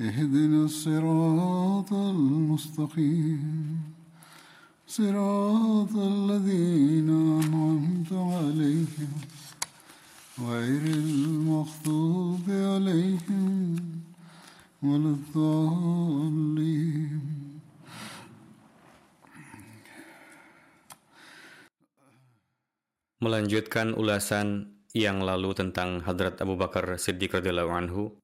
اهدنا الصراط المستقيم صراط الذين أنعمت عليهم غير المغضوب عليهم ولا الضالين Melanjutkan ulasan yang lalu tentang Hadrat Abu Bakar Siddiq radhiyallahu anhu.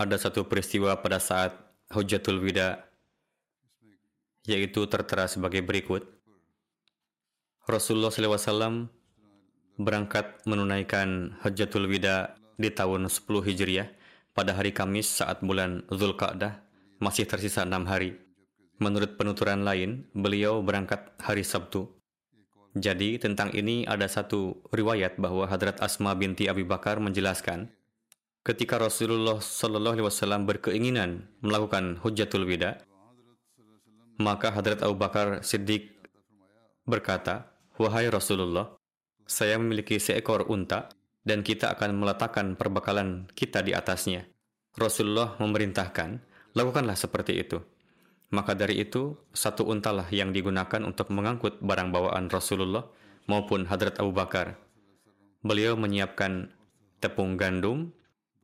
Ada satu peristiwa pada saat Hujatul Wida yaitu tertera sebagai berikut. Rasulullah SAW berangkat menunaikan Hajatul Wida di tahun 10 Hijriah pada hari Kamis saat bulan Zulqa'dah masih tersisa enam hari. Menurut penuturan lain, beliau berangkat hari Sabtu. Jadi tentang ini ada satu riwayat bahwa Hadrat Asma binti Abi Bakar menjelaskan, ketika Rasulullah Shallallahu Alaihi Wasallam berkeinginan melakukan Hujjatul Wida, maka Hadrat Abu Bakar Siddiq berkata, Wahai Rasulullah, saya memiliki seekor unta dan kita akan meletakkan perbekalan kita di atasnya. Rasulullah memerintahkan, lakukanlah seperti itu. Maka dari itu, satu untalah yang digunakan untuk mengangkut barang bawaan Rasulullah maupun Hadrat Abu Bakar. Beliau menyiapkan tepung gandum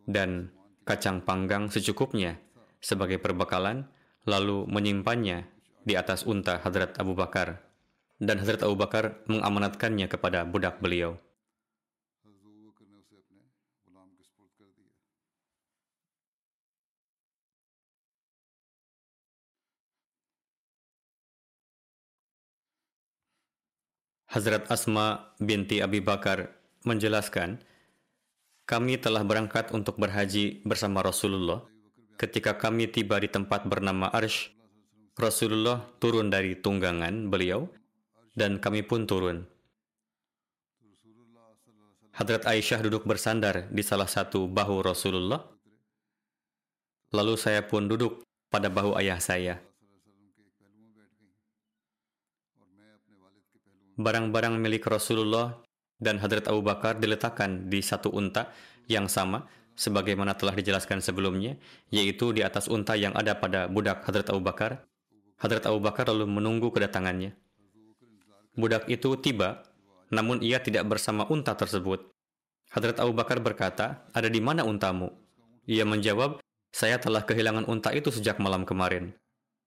dan kacang panggang secukupnya sebagai perbekalan, lalu menyimpannya di atas unta Hadrat Abu Bakar. Dan Hadrat Abu Bakar mengamanatkannya kepada budak beliau. Hazrat Asma binti Abi Bakar menjelaskan, kami telah berangkat untuk berhaji bersama Rasulullah. Ketika kami tiba di tempat bernama Arsh, Rasulullah turun dari tunggangan beliau dan kami pun turun. Hadrat Aisyah duduk bersandar di salah satu bahu Rasulullah. Lalu saya pun duduk pada bahu ayah saya. barang-barang milik Rasulullah dan Hadrat Abu Bakar diletakkan di satu unta yang sama sebagaimana telah dijelaskan sebelumnya, yaitu di atas unta yang ada pada budak Hadrat Abu Bakar. Hadrat Abu Bakar lalu menunggu kedatangannya. Budak itu tiba, namun ia tidak bersama unta tersebut. Hadrat Abu Bakar berkata, ada di mana untamu? Ia menjawab, saya telah kehilangan unta itu sejak malam kemarin.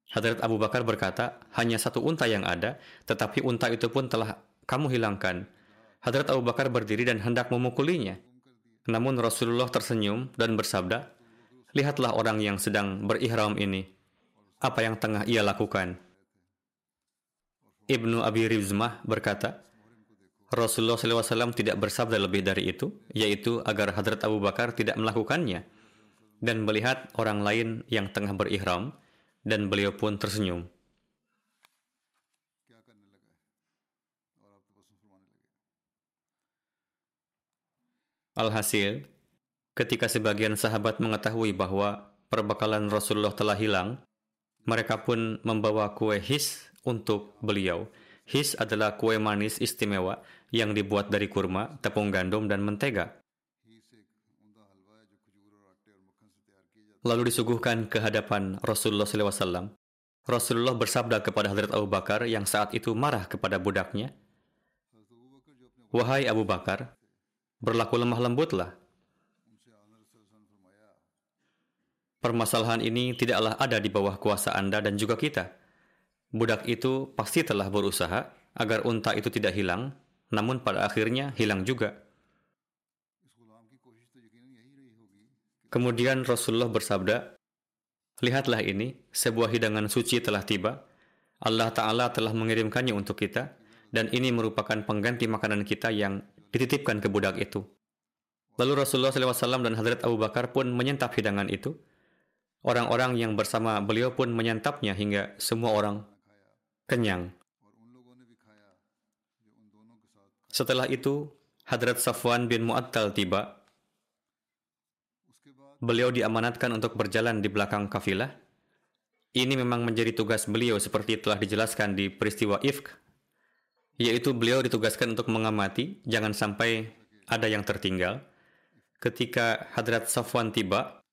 Hadrat Abu Bakar berkata, hanya satu unta yang ada, tetapi unta itu pun telah kamu hilangkan. Hadrat Abu Bakar berdiri dan hendak memukulinya. Namun Rasulullah tersenyum dan bersabda, Lihatlah orang yang sedang berihram ini. Apa yang tengah ia lakukan? Ibnu Abi Rizmah berkata, Rasulullah SAW tidak bersabda lebih dari itu, yaitu agar Hadrat Abu Bakar tidak melakukannya. Dan melihat orang lain yang tengah berihram, dan beliau pun tersenyum. Alhasil, ketika sebagian sahabat mengetahui bahwa perbekalan Rasulullah telah hilang, mereka pun membawa kue his untuk beliau. His adalah kue manis istimewa yang dibuat dari kurma, tepung gandum, dan mentega. lalu disuguhkan ke hadapan Rasulullah SAW. Rasulullah bersabda kepada Hadrat Abu Bakar yang saat itu marah kepada budaknya, Wahai Abu Bakar, berlaku lemah lembutlah. permasalahan ini tidaklah ada di bawah kuasa Anda dan juga kita. Budak itu pasti telah berusaha agar unta itu tidak hilang, namun pada akhirnya hilang juga. Kemudian Rasulullah bersabda, Lihatlah ini, sebuah hidangan suci telah tiba. Allah Ta'ala telah mengirimkannya untuk kita, dan ini merupakan pengganti makanan kita yang dititipkan ke budak itu. Lalu Rasulullah SAW dan Hadrat Abu Bakar pun menyantap hidangan itu. Orang-orang yang bersama beliau pun menyantapnya hingga semua orang kenyang. Setelah itu, Hadrat Safwan bin Mu'attal tiba beliau diamanatkan untuk berjalan di belakang kafilah. Ini memang menjadi tugas beliau seperti telah dijelaskan di peristiwa Ifk, yaitu beliau ditugaskan untuk mengamati, jangan sampai ada yang tertinggal. Ketika Hadrat Safwan tiba,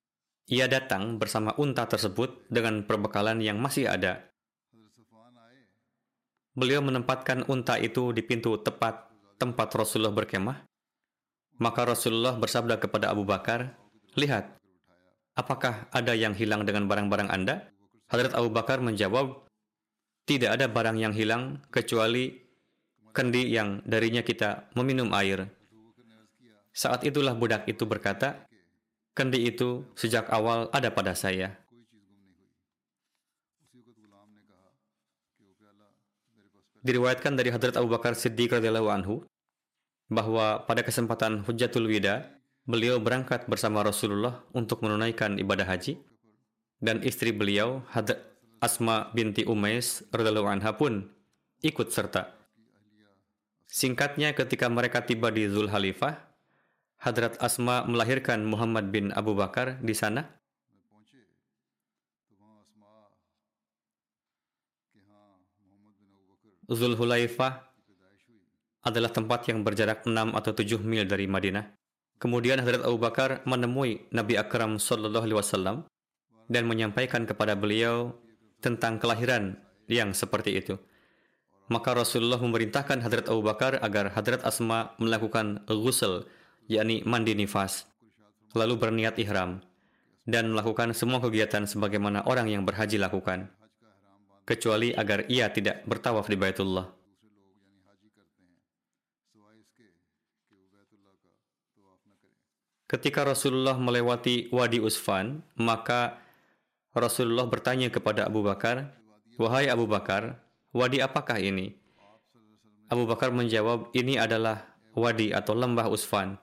ia datang bersama unta tersebut dengan perbekalan yang masih ada. Beliau menempatkan unta itu di pintu tepat tempat Rasulullah berkemah. Maka Rasulullah bersabda kepada Abu Bakar, Lihat, apakah ada yang hilang dengan barang-barang Anda? Hadrat Abu Bakar menjawab, tidak ada barang yang hilang kecuali kendi yang darinya kita meminum air. Saat itulah budak itu berkata, kendi itu sejak awal ada pada saya. Diriwayatkan dari Hadrat Abu Bakar Siddiq radhiyallahu anhu bahwa pada kesempatan Hujjatul Wida beliau berangkat bersama Rasulullah untuk menunaikan ibadah haji dan istri beliau Hadrat Asma binti Umais radhiallahu anha pun ikut serta. Singkatnya ketika mereka tiba di Zulhalifah, Hadrat Asma melahirkan Muhammad bin Abu Bakar di sana. Zulhulaifah adalah tempat yang berjarak 6 atau 7 mil dari Madinah. Kemudian Hadrat Abu Bakar menemui Nabi Akram Sallallahu Alaihi Wasallam dan menyampaikan kepada beliau tentang kelahiran yang seperti itu. Maka Rasulullah memerintahkan Hadrat Abu Bakar agar Hadrat Asma melakukan ghusl, yakni mandi nifas, lalu berniat ihram, dan melakukan semua kegiatan sebagaimana orang yang berhaji lakukan, kecuali agar ia tidak bertawaf di Baitullah. Ketika Rasulullah melewati Wadi Usfan, maka Rasulullah bertanya kepada Abu Bakar, Wahai Abu Bakar, wadi apakah ini? Abu Bakar menjawab, ini adalah wadi atau lembah Usfan.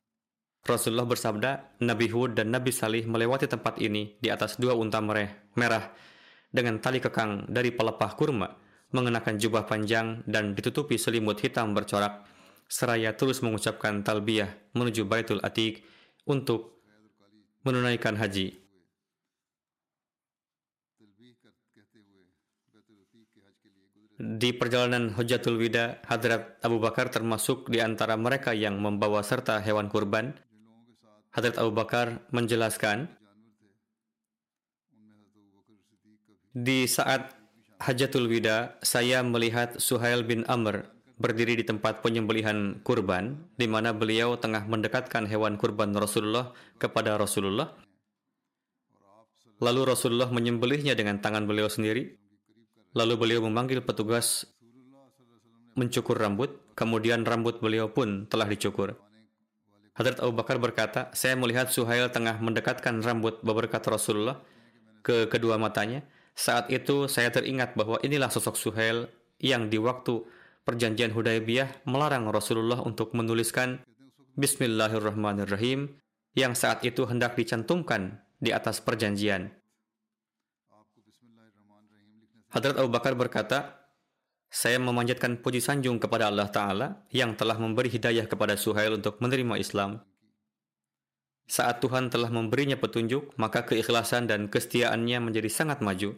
Rasulullah bersabda, Nabi Hud dan Nabi Salih melewati tempat ini di atas dua unta merah dengan tali kekang dari pelepah kurma, mengenakan jubah panjang dan ditutupi selimut hitam bercorak, seraya terus mengucapkan talbiyah menuju Baitul Atiq untuk menunaikan haji. Di perjalanan Hujatul Wida, Hadrat Abu Bakar termasuk di antara mereka yang membawa serta hewan kurban. Hadrat Abu Bakar menjelaskan, di saat Hajatul Wida, saya melihat Suhail bin Amr berdiri di tempat penyembelihan kurban, di mana beliau tengah mendekatkan hewan kurban Rasulullah kepada Rasulullah. Lalu Rasulullah menyembelihnya dengan tangan beliau sendiri. Lalu beliau memanggil petugas mencukur rambut, kemudian rambut beliau pun telah dicukur. Hadrat Abu Bakar berkata, saya melihat Suhail tengah mendekatkan rambut beberkat Rasulullah ke kedua matanya. Saat itu saya teringat bahwa inilah sosok Suhail yang di waktu perjanjian Hudaybiyah melarang Rasulullah untuk menuliskan Bismillahirrahmanirrahim yang saat itu hendak dicantumkan di atas perjanjian. Hadrat Abu Bakar berkata, saya memanjatkan puji sanjung kepada Allah Ta'ala yang telah memberi hidayah kepada Suhail untuk menerima Islam. Saat Tuhan telah memberinya petunjuk, maka keikhlasan dan kesetiaannya menjadi sangat maju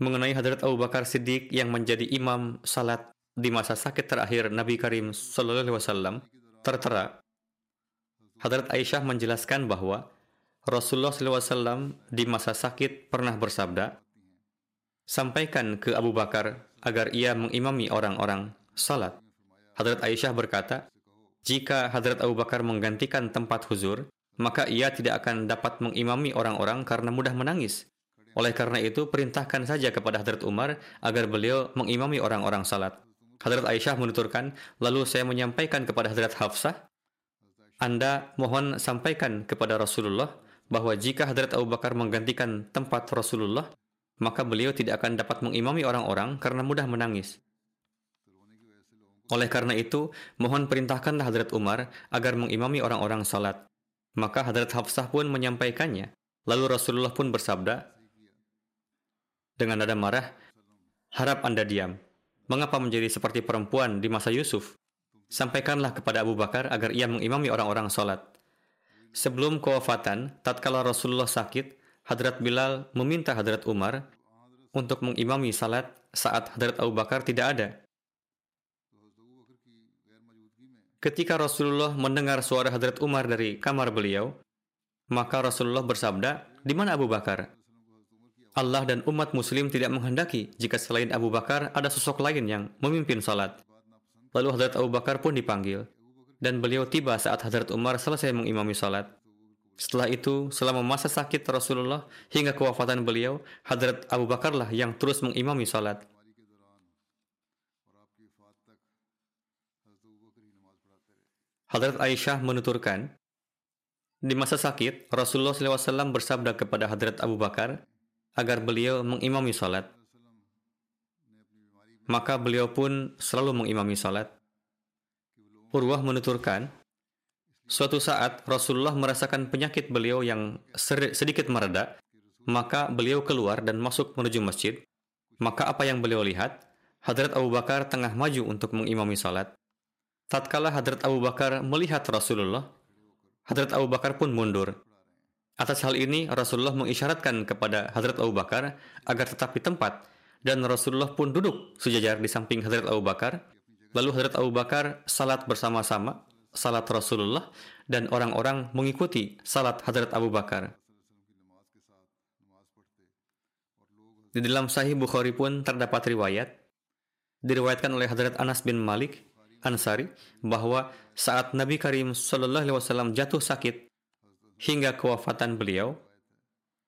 mengenai Hadrat Abu Bakar Siddiq yang menjadi imam salat di masa sakit terakhir Nabi Karim Sallallahu Alaihi Wasallam tertera. Hadrat Aisyah menjelaskan bahwa Rasulullah SAW di masa sakit pernah bersabda, sampaikan ke Abu Bakar agar ia mengimami orang-orang salat. Hadrat Aisyah berkata, jika Hadrat Abu Bakar menggantikan tempat huzur, maka ia tidak akan dapat mengimami orang-orang karena mudah menangis. Oleh karena itu, perintahkan saja kepada Hadrat Umar agar beliau mengimami orang-orang salat. Hadrat Aisyah menuturkan, lalu saya menyampaikan kepada Hadrat Hafsah, Anda mohon sampaikan kepada Rasulullah bahwa jika Hadrat Abu Bakar menggantikan tempat Rasulullah, maka beliau tidak akan dapat mengimami orang-orang karena mudah menangis. Oleh karena itu, mohon perintahkanlah Hadrat Umar agar mengimami orang-orang salat. Maka Hadrat Hafsah pun menyampaikannya. Lalu Rasulullah pun bersabda, dengan nada marah, harap Anda diam. Mengapa menjadi seperti perempuan di masa Yusuf? Sampaikanlah kepada Abu Bakar agar ia mengimami orang-orang sholat. Sebelum kewafatan, tatkala Rasulullah sakit, Hadrat Bilal meminta Hadrat Umar untuk mengimami salat saat Hadrat Abu Bakar tidak ada. Ketika Rasulullah mendengar suara Hadrat Umar dari kamar beliau, maka Rasulullah bersabda, "Di mana Abu Bakar?" Allah dan umat muslim tidak menghendaki jika selain Abu Bakar ada sosok lain yang memimpin salat. Lalu Hadrat Abu Bakar pun dipanggil, dan beliau tiba saat Hadrat Umar selesai mengimami salat. Setelah itu, selama masa sakit Rasulullah hingga kewafatan beliau, Hadrat Abu Bakarlah yang terus mengimami salat. Hadrat Aisyah menuturkan, di masa sakit, Rasulullah SAW bersabda kepada Hadrat Abu Bakar, agar beliau mengimami salat. Maka beliau pun selalu mengimami salat. Urwah menuturkan, suatu saat Rasulullah merasakan penyakit beliau yang sedikit mereda, maka beliau keluar dan masuk menuju masjid. Maka apa yang beliau lihat? Hadrat Abu Bakar tengah maju untuk mengimami salat. Tatkala Hadrat Abu Bakar melihat Rasulullah, Hadrat Abu Bakar pun mundur. Atas hal ini, Rasulullah mengisyaratkan kepada Hadrat Abu Bakar agar tetap di tempat, dan Rasulullah pun duduk sejajar di samping Hadrat Abu Bakar. Lalu Hadrat Abu Bakar salat bersama-sama, salat Rasulullah, dan orang-orang mengikuti salat Hadrat Abu Bakar. Di dalam Sahih Bukhari pun terdapat riwayat, diriwayatkan oleh Hadrat Anas bin Malik Ansari bahwa saat Nabi Karim Shallallahu Alaihi Wasallam jatuh sakit, hingga kewafatan beliau,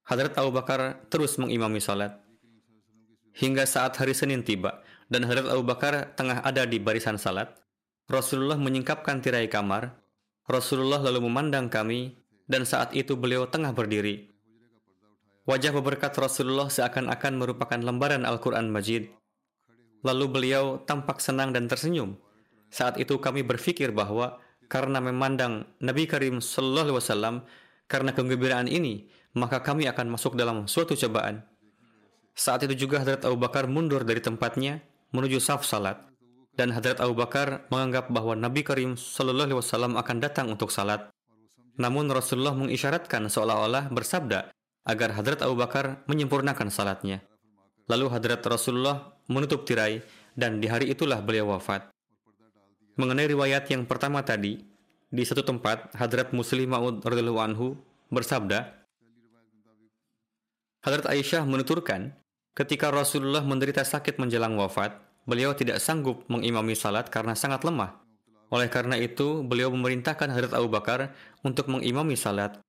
Hadrat Abu Bakar terus mengimami salat. Hingga saat hari Senin tiba dan Hadrat Abu Bakar tengah ada di barisan salat, Rasulullah menyingkapkan tirai kamar. Rasulullah lalu memandang kami dan saat itu beliau tengah berdiri. Wajah berkat Rasulullah seakan-akan merupakan lembaran Al-Quran Majid. Lalu beliau tampak senang dan tersenyum. Saat itu kami berpikir bahwa karena memandang Nabi Karim Sallallahu Alaihi Wasallam karena kegembiraan ini, maka kami akan masuk dalam suatu cobaan. Saat itu juga Hadrat Abu Bakar mundur dari tempatnya menuju saf salat. Dan Hadrat Abu Bakar menganggap bahwa Nabi Karim Sallallahu Alaihi Wasallam akan datang untuk salat. Namun Rasulullah mengisyaratkan seolah-olah bersabda agar Hadrat Abu Bakar menyempurnakan salatnya. Lalu Hadrat Rasulullah menutup tirai dan di hari itulah beliau wafat. Mengenai riwayat yang pertama tadi, di satu tempat, Hadrat Muslim Ma'ud radhiyallahu anhu bersabda, Hadrat Aisyah menuturkan, ketika Rasulullah menderita sakit menjelang wafat, beliau tidak sanggup mengimami salat karena sangat lemah. Oleh karena itu, beliau memerintahkan Hadrat Abu Bakar untuk mengimami salat.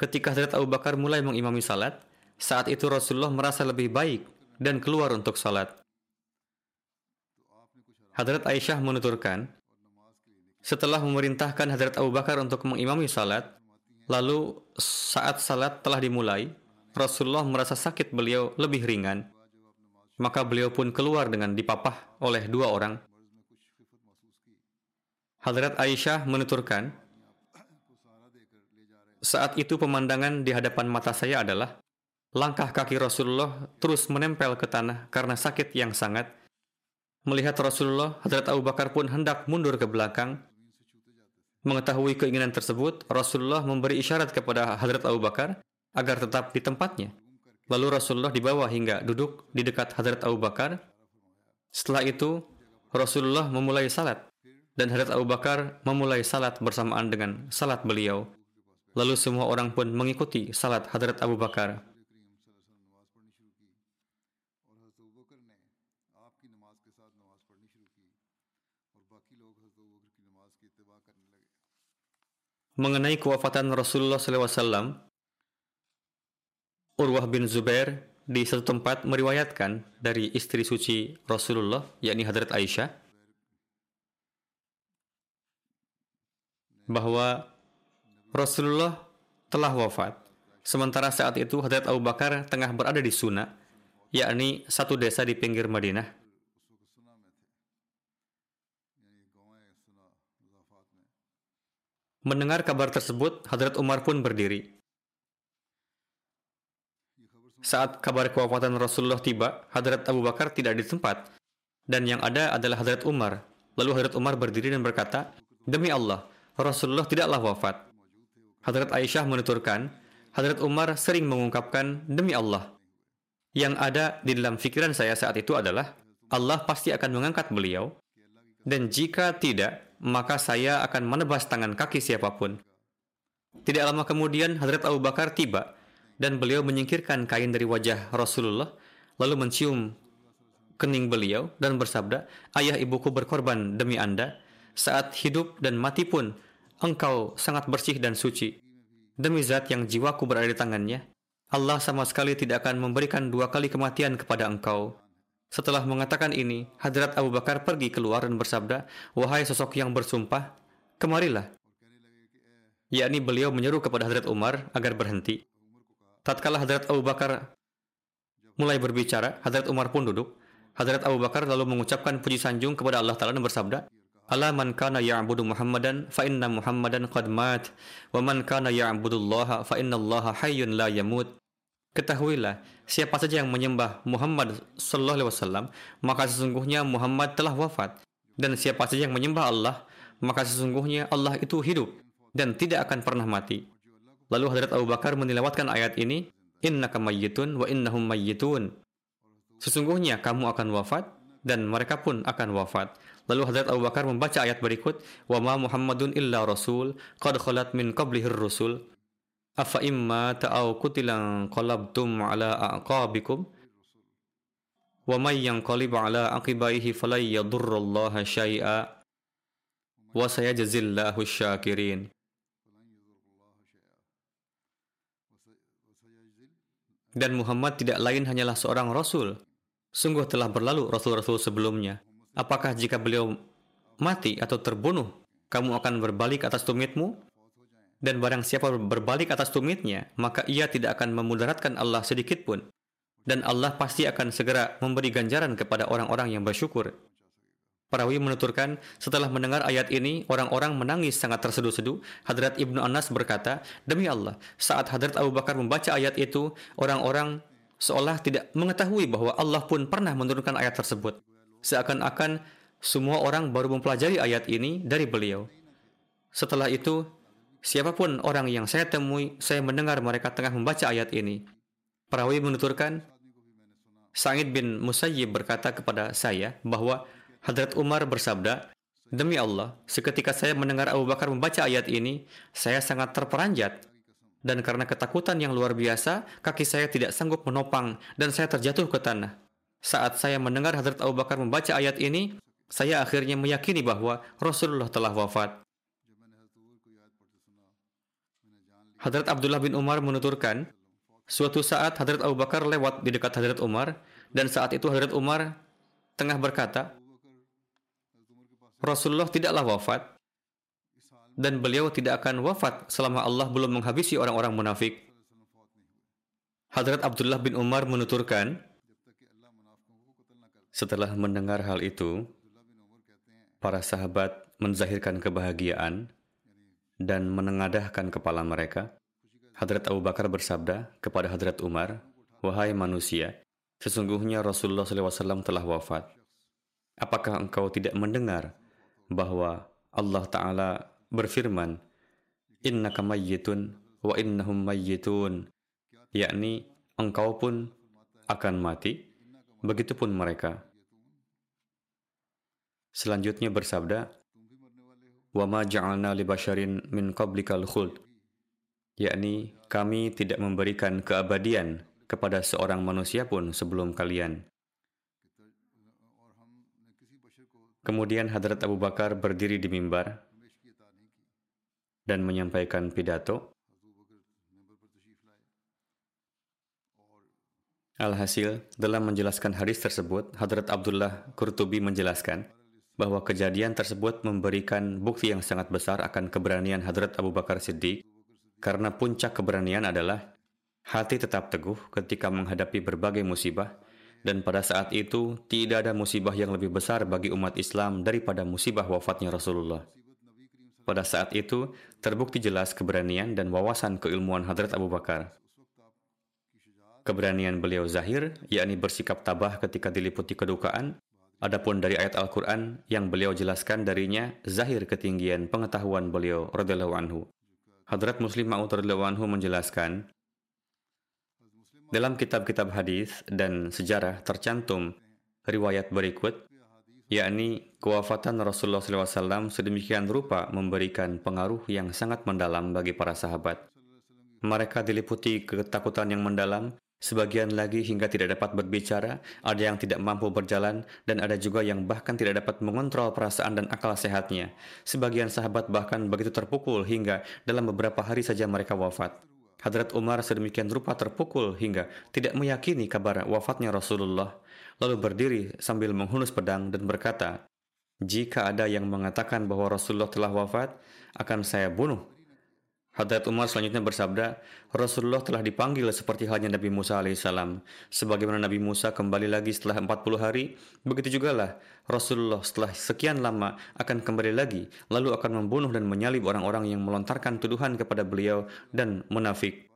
Ketika Hadrat Abu Bakar mulai mengimami salat, saat itu Rasulullah merasa lebih baik dan keluar untuk salat. Hadrat Aisyah menuturkan, setelah memerintahkan Hadrat Abu Bakar untuk mengimami salat, lalu saat salat telah dimulai, Rasulullah merasa sakit beliau lebih ringan. Maka beliau pun keluar dengan dipapah oleh dua orang. Hadrat Aisyah menuturkan, saat itu pemandangan di hadapan mata saya adalah langkah kaki Rasulullah terus menempel ke tanah karena sakit yang sangat. Melihat Rasulullah, Hadrat Abu Bakar pun hendak mundur ke belakang, Mengetahui keinginan tersebut, Rasulullah memberi isyarat kepada Hadrat Abu Bakar agar tetap di tempatnya. Lalu Rasulullah dibawa hingga duduk di dekat Hadrat Abu Bakar. Setelah itu, Rasulullah memulai salat dan Hadrat Abu Bakar memulai salat bersamaan dengan salat beliau. Lalu semua orang pun mengikuti salat Hadrat Abu Bakar. mengenai kewafatan Rasulullah SAW, Urwah bin Zubair di satu tempat meriwayatkan dari istri suci Rasulullah, yakni Hadrat Aisyah, bahwa Rasulullah telah wafat. Sementara saat itu Hadrat Abu Bakar tengah berada di Suna, yakni satu desa di pinggir Madinah. Mendengar kabar tersebut, Hadrat Umar pun berdiri. Saat kabar kewafatan Rasulullah tiba, Hadrat Abu Bakar tidak di tempat, dan yang ada adalah Hadrat Umar. Lalu Hadrat Umar berdiri dan berkata, Demi Allah, Rasulullah tidaklah wafat. Hadrat Aisyah menuturkan, Hadrat Umar sering mengungkapkan, Demi Allah. Yang ada di dalam pikiran saya saat itu adalah, Allah pasti akan mengangkat beliau, dan jika tidak, maka saya akan menebas tangan kaki siapa pun. Tidak lama kemudian Hadrat Abu Bakar tiba dan beliau menyingkirkan kain dari wajah Rasulullah lalu mencium kening beliau dan bersabda, Ayah ibuku berkorban demi anda, saat hidup dan mati pun engkau sangat bersih dan suci. Demi zat yang jiwaku berada di tangannya, Allah sama sekali tidak akan memberikan dua kali kematian kepada engkau. Setelah mengatakan ini, Hadrat Abu Bakar pergi keluar dan bersabda, Wahai sosok yang bersumpah, kemarilah. Yakni beliau menyeru kepada Hadrat Umar agar berhenti. Tatkala Hadrat Abu Bakar mulai berbicara, Hadrat Umar pun duduk. Hadrat Abu Bakar lalu mengucapkan puji sanjung kepada Allah Ta'ala dan bersabda, Ala man kana ya'budu Muhammadan fa inna Muhammadan qad mat wa man kana ya'budullaha fa inna Allaha hayyun la yamut Ketahuilah, siapa saja yang menyembah Muhammad sallallahu alaihi wasallam, maka sesungguhnya Muhammad telah wafat. Dan siapa saja yang menyembah Allah, maka sesungguhnya Allah itu hidup dan tidak akan pernah mati. Lalu Hadrat Abu Bakar menilawatkan ayat ini, Innaka mayyitun wa innahum mayyitun. Sesungguhnya kamu akan wafat dan mereka pun akan wafat. Lalu Hadrat Abu Bakar membaca ayat berikut, "Wa ma Muhammadun illa rasul, qad khalat min qablihir rusul." afa imma ta'aw kutilan qalabtum ala aqabikum wa may yanqalib ala aqibaihi falan yadurrallaha syai'a wa sayajzillahu syakirin dan Muhammad tidak lain hanyalah seorang rasul sungguh telah berlalu rasul-rasul sebelumnya apakah jika beliau mati atau terbunuh kamu akan berbalik atas tumitmu dan barang siapa berbalik atas tumitnya, maka ia tidak akan memudaratkan Allah sedikit pun. Dan Allah pasti akan segera memberi ganjaran kepada orang-orang yang bersyukur. Perawi menuturkan, setelah mendengar ayat ini, orang-orang menangis sangat terseduh-seduh. Hadrat Ibnu Anas berkata, Demi Allah, saat Hadrat Abu Bakar membaca ayat itu, orang-orang seolah tidak mengetahui bahwa Allah pun pernah menurunkan ayat tersebut. Seakan-akan semua orang baru mempelajari ayat ini dari beliau. Setelah itu, Siapa pun orang yang saya temui, saya mendengar mereka tengah membaca ayat ini. Perawi menuturkan, Sa'id bin Musayyib berkata kepada saya bahwa Hadrat Umar bersabda, Demi Allah, seketika saya mendengar Abu Bakar membaca ayat ini, saya sangat terperanjat. Dan karena ketakutan yang luar biasa, kaki saya tidak sanggup menopang dan saya terjatuh ke tanah. Saat saya mendengar Hadrat Abu Bakar membaca ayat ini, saya akhirnya meyakini bahwa Rasulullah telah wafat. Hadrat Abdullah bin Umar menuturkan, suatu saat Hadrat Abu Bakar lewat di dekat Hadrat Umar, dan saat itu Hadrat Umar tengah berkata, Rasulullah tidaklah wafat, dan beliau tidak akan wafat selama Allah belum menghabisi orang-orang munafik. Hadrat Abdullah bin Umar menuturkan, setelah mendengar hal itu, para sahabat menzahirkan kebahagiaan dan menengadahkan kepala mereka, Hadrat Abu Bakar bersabda kepada Hadrat Umar, Wahai manusia, sesungguhnya Rasulullah SAW telah wafat. Apakah engkau tidak mendengar bahwa Allah Ta'ala berfirman, Innaka mayyitun wa innahum mayyitun, yakni engkau pun akan mati, begitupun mereka. Selanjutnya bersabda, Wa ma ja'alna li basharin min qablikal khuld, yakni kami tidak memberikan keabadian kepada seorang manusia pun sebelum kalian. Kemudian Hadrat Abu Bakar berdiri di mimbar. dan menyampaikan pidato. Alhasil, dalam menjelaskan hadis tersebut, Hadrat Abdullah Qurtubi menjelaskan bahwa kejadian tersebut memberikan bukti yang sangat besar akan keberanian Hadrat Abu Bakar Siddiq karena puncak keberanian adalah hati tetap teguh ketika menghadapi berbagai musibah dan pada saat itu tidak ada musibah yang lebih besar bagi umat Islam daripada musibah wafatnya Rasulullah. Pada saat itu, terbukti jelas keberanian dan wawasan keilmuan Hadrat Abu Bakar. Keberanian beliau zahir, yakni bersikap tabah ketika diliputi kedukaan. Adapun dari ayat Al-Quran yang beliau jelaskan darinya, zahir ketinggian pengetahuan beliau radhiyallahu anhu. Hadrat Muslim Ma'ud radhiyallahu anhu menjelaskan, dalam kitab-kitab hadis dan sejarah tercantum riwayat berikut, yakni kewafatan Rasulullah SAW sedemikian rupa memberikan pengaruh yang sangat mendalam bagi para sahabat. Mereka diliputi ketakutan yang mendalam Sebagian lagi hingga tidak dapat berbicara, ada yang tidak mampu berjalan, dan ada juga yang bahkan tidak dapat mengontrol perasaan dan akal sehatnya. Sebagian sahabat bahkan begitu terpukul hingga dalam beberapa hari saja mereka wafat. Hadrat Umar sedemikian rupa terpukul hingga tidak meyakini kabar wafatnya Rasulullah, lalu berdiri sambil menghunus pedang dan berkata, Jika ada yang mengatakan bahwa Rasulullah telah wafat, akan saya bunuh Hadrat Umar selanjutnya bersabda, Rasulullah telah dipanggil seperti halnya Nabi Musa alaihissalam. Sebagaimana Nabi Musa kembali lagi setelah 40 hari, begitu juga lah Rasulullah setelah sekian lama akan kembali lagi, lalu akan membunuh dan menyalib orang-orang yang melontarkan tuduhan kepada beliau dan munafik.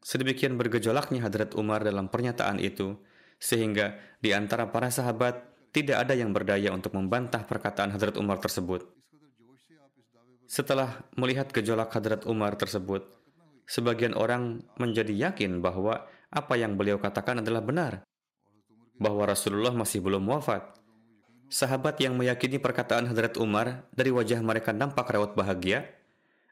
Sedemikian bergejolaknya Hadrat Umar dalam pernyataan itu, sehingga di antara para sahabat tidak ada yang berdaya untuk membantah perkataan Hadrat Umar tersebut. Setelah melihat gejolak Hadrat Umar tersebut, sebagian orang menjadi yakin bahwa apa yang beliau katakan adalah benar, bahwa Rasulullah masih belum wafat. Sahabat yang meyakini perkataan Hadrat Umar dari wajah mereka nampak rawat bahagia,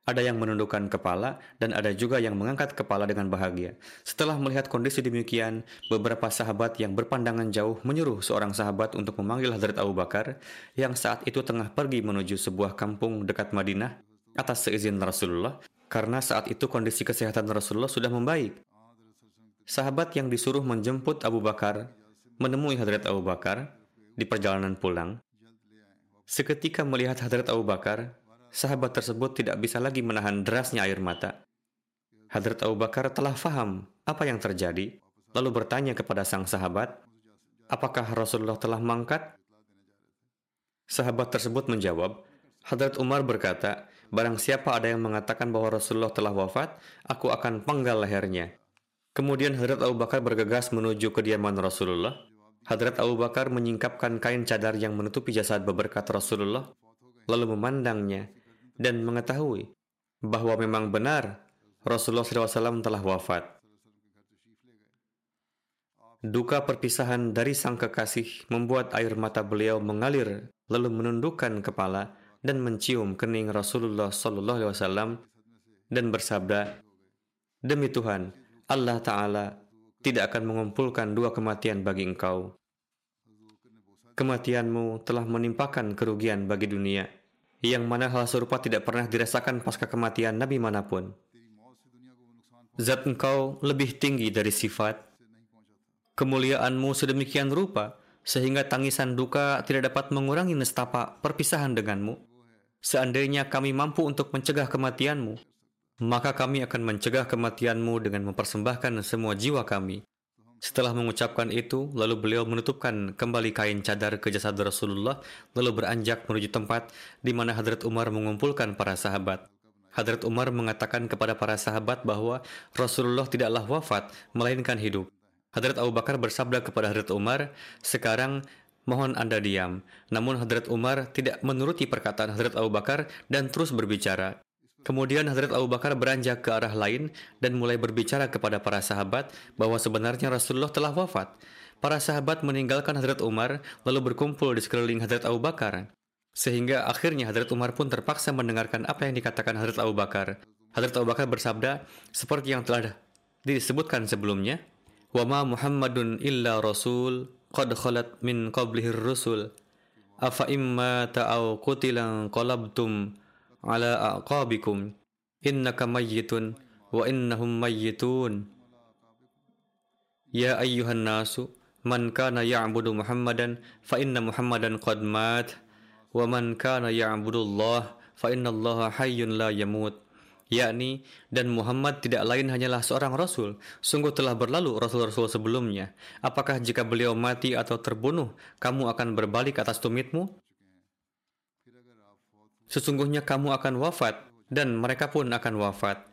ada yang menundukkan kepala dan ada juga yang mengangkat kepala dengan bahagia. Setelah melihat kondisi demikian, beberapa sahabat yang berpandangan jauh menyuruh seorang sahabat untuk memanggil Hadrat Abu Bakar yang saat itu tengah pergi menuju sebuah kampung dekat Madinah atas seizin Rasulullah karena saat itu kondisi kesehatan Rasulullah sudah membaik. Sahabat yang disuruh menjemput Abu Bakar menemui Hadrat Abu Bakar di perjalanan pulang. Seketika melihat Hadrat Abu Bakar, sahabat tersebut tidak bisa lagi menahan derasnya air mata. Hadrat Abu Bakar telah faham apa yang terjadi, lalu bertanya kepada sang sahabat, apakah Rasulullah telah mangkat? Sahabat tersebut menjawab, Hadrat Umar berkata, barang siapa ada yang mengatakan bahwa Rasulullah telah wafat, aku akan penggal lehernya. Kemudian Hadrat Abu Bakar bergegas menuju kediaman Rasulullah. Hadrat Abu Bakar menyingkapkan kain cadar yang menutupi jasad beberkat Rasulullah, lalu memandangnya dan mengetahui bahwa memang benar Rasulullah SAW telah wafat. Duka perpisahan dari sang kekasih membuat air mata beliau mengalir lalu menundukkan kepala dan mencium kening Rasulullah SAW dan bersabda, Demi Tuhan, Allah Ta'ala tidak akan mengumpulkan dua kematian bagi engkau. Kematianmu telah menimpakan kerugian bagi dunia yang mana hal serupa tidak pernah dirasakan pasca kematian Nabi mana pun. Zat engkau lebih tinggi dari sifat. Kemuliaanmu sedemikian rupa, sehingga tangisan duka tidak dapat mengurangi nestapa perpisahan denganmu. Seandainya kami mampu untuk mencegah kematianmu, maka kami akan mencegah kematianmu dengan mempersembahkan semua jiwa kami setelah mengucapkan itu, lalu beliau menutupkan kembali kain cadar ke jasad Rasulullah, lalu beranjak menuju tempat di mana Hadrat Umar mengumpulkan para sahabat. Hadrat Umar mengatakan kepada para sahabat bahwa Rasulullah tidaklah wafat, melainkan hidup. Hadrat Abu Bakar bersabda kepada Hadrat Umar, sekarang mohon Anda diam. Namun Hadrat Umar tidak menuruti perkataan Hadrat Abu Bakar dan terus berbicara. Kemudian Hadrat Abu Bakar beranjak ke arah lain dan mulai berbicara kepada para sahabat bahwa sebenarnya Rasulullah telah wafat. Para sahabat meninggalkan Hadrat Umar lalu berkumpul di sekeliling Hadrat Abu Bakar. Sehingga akhirnya Hadrat Umar pun terpaksa mendengarkan apa yang dikatakan Hadrat Abu Bakar. Hadrat Abu Bakar bersabda, seperti yang telah disebutkan sebelumnya, وَمَا مُحَمَّدٌ إِلَّا رَسُولٌ قَدْ خَلَتْ مِنْ قَبْلِهِ الرُّسُلُ أَفَإِمَّا تَأَوْ قُتِلًا قَلَبْتُمْ ala aqabikum innaka mayyitun wa innahum mayyitun ya ayyuhan nasu man kana ya'budu muhammadan fa inna muhammadan qad mat wa man kana ya'budu Allah fa inna Allaha hayyun la yamut yakni dan Muhammad tidak lain hanyalah seorang rasul. Sungguh telah berlalu rasul-rasul sebelumnya. Apakah jika beliau mati atau terbunuh, kamu akan berbalik atas tumitmu? Sesungguhnya kamu akan wafat dan mereka pun akan wafat.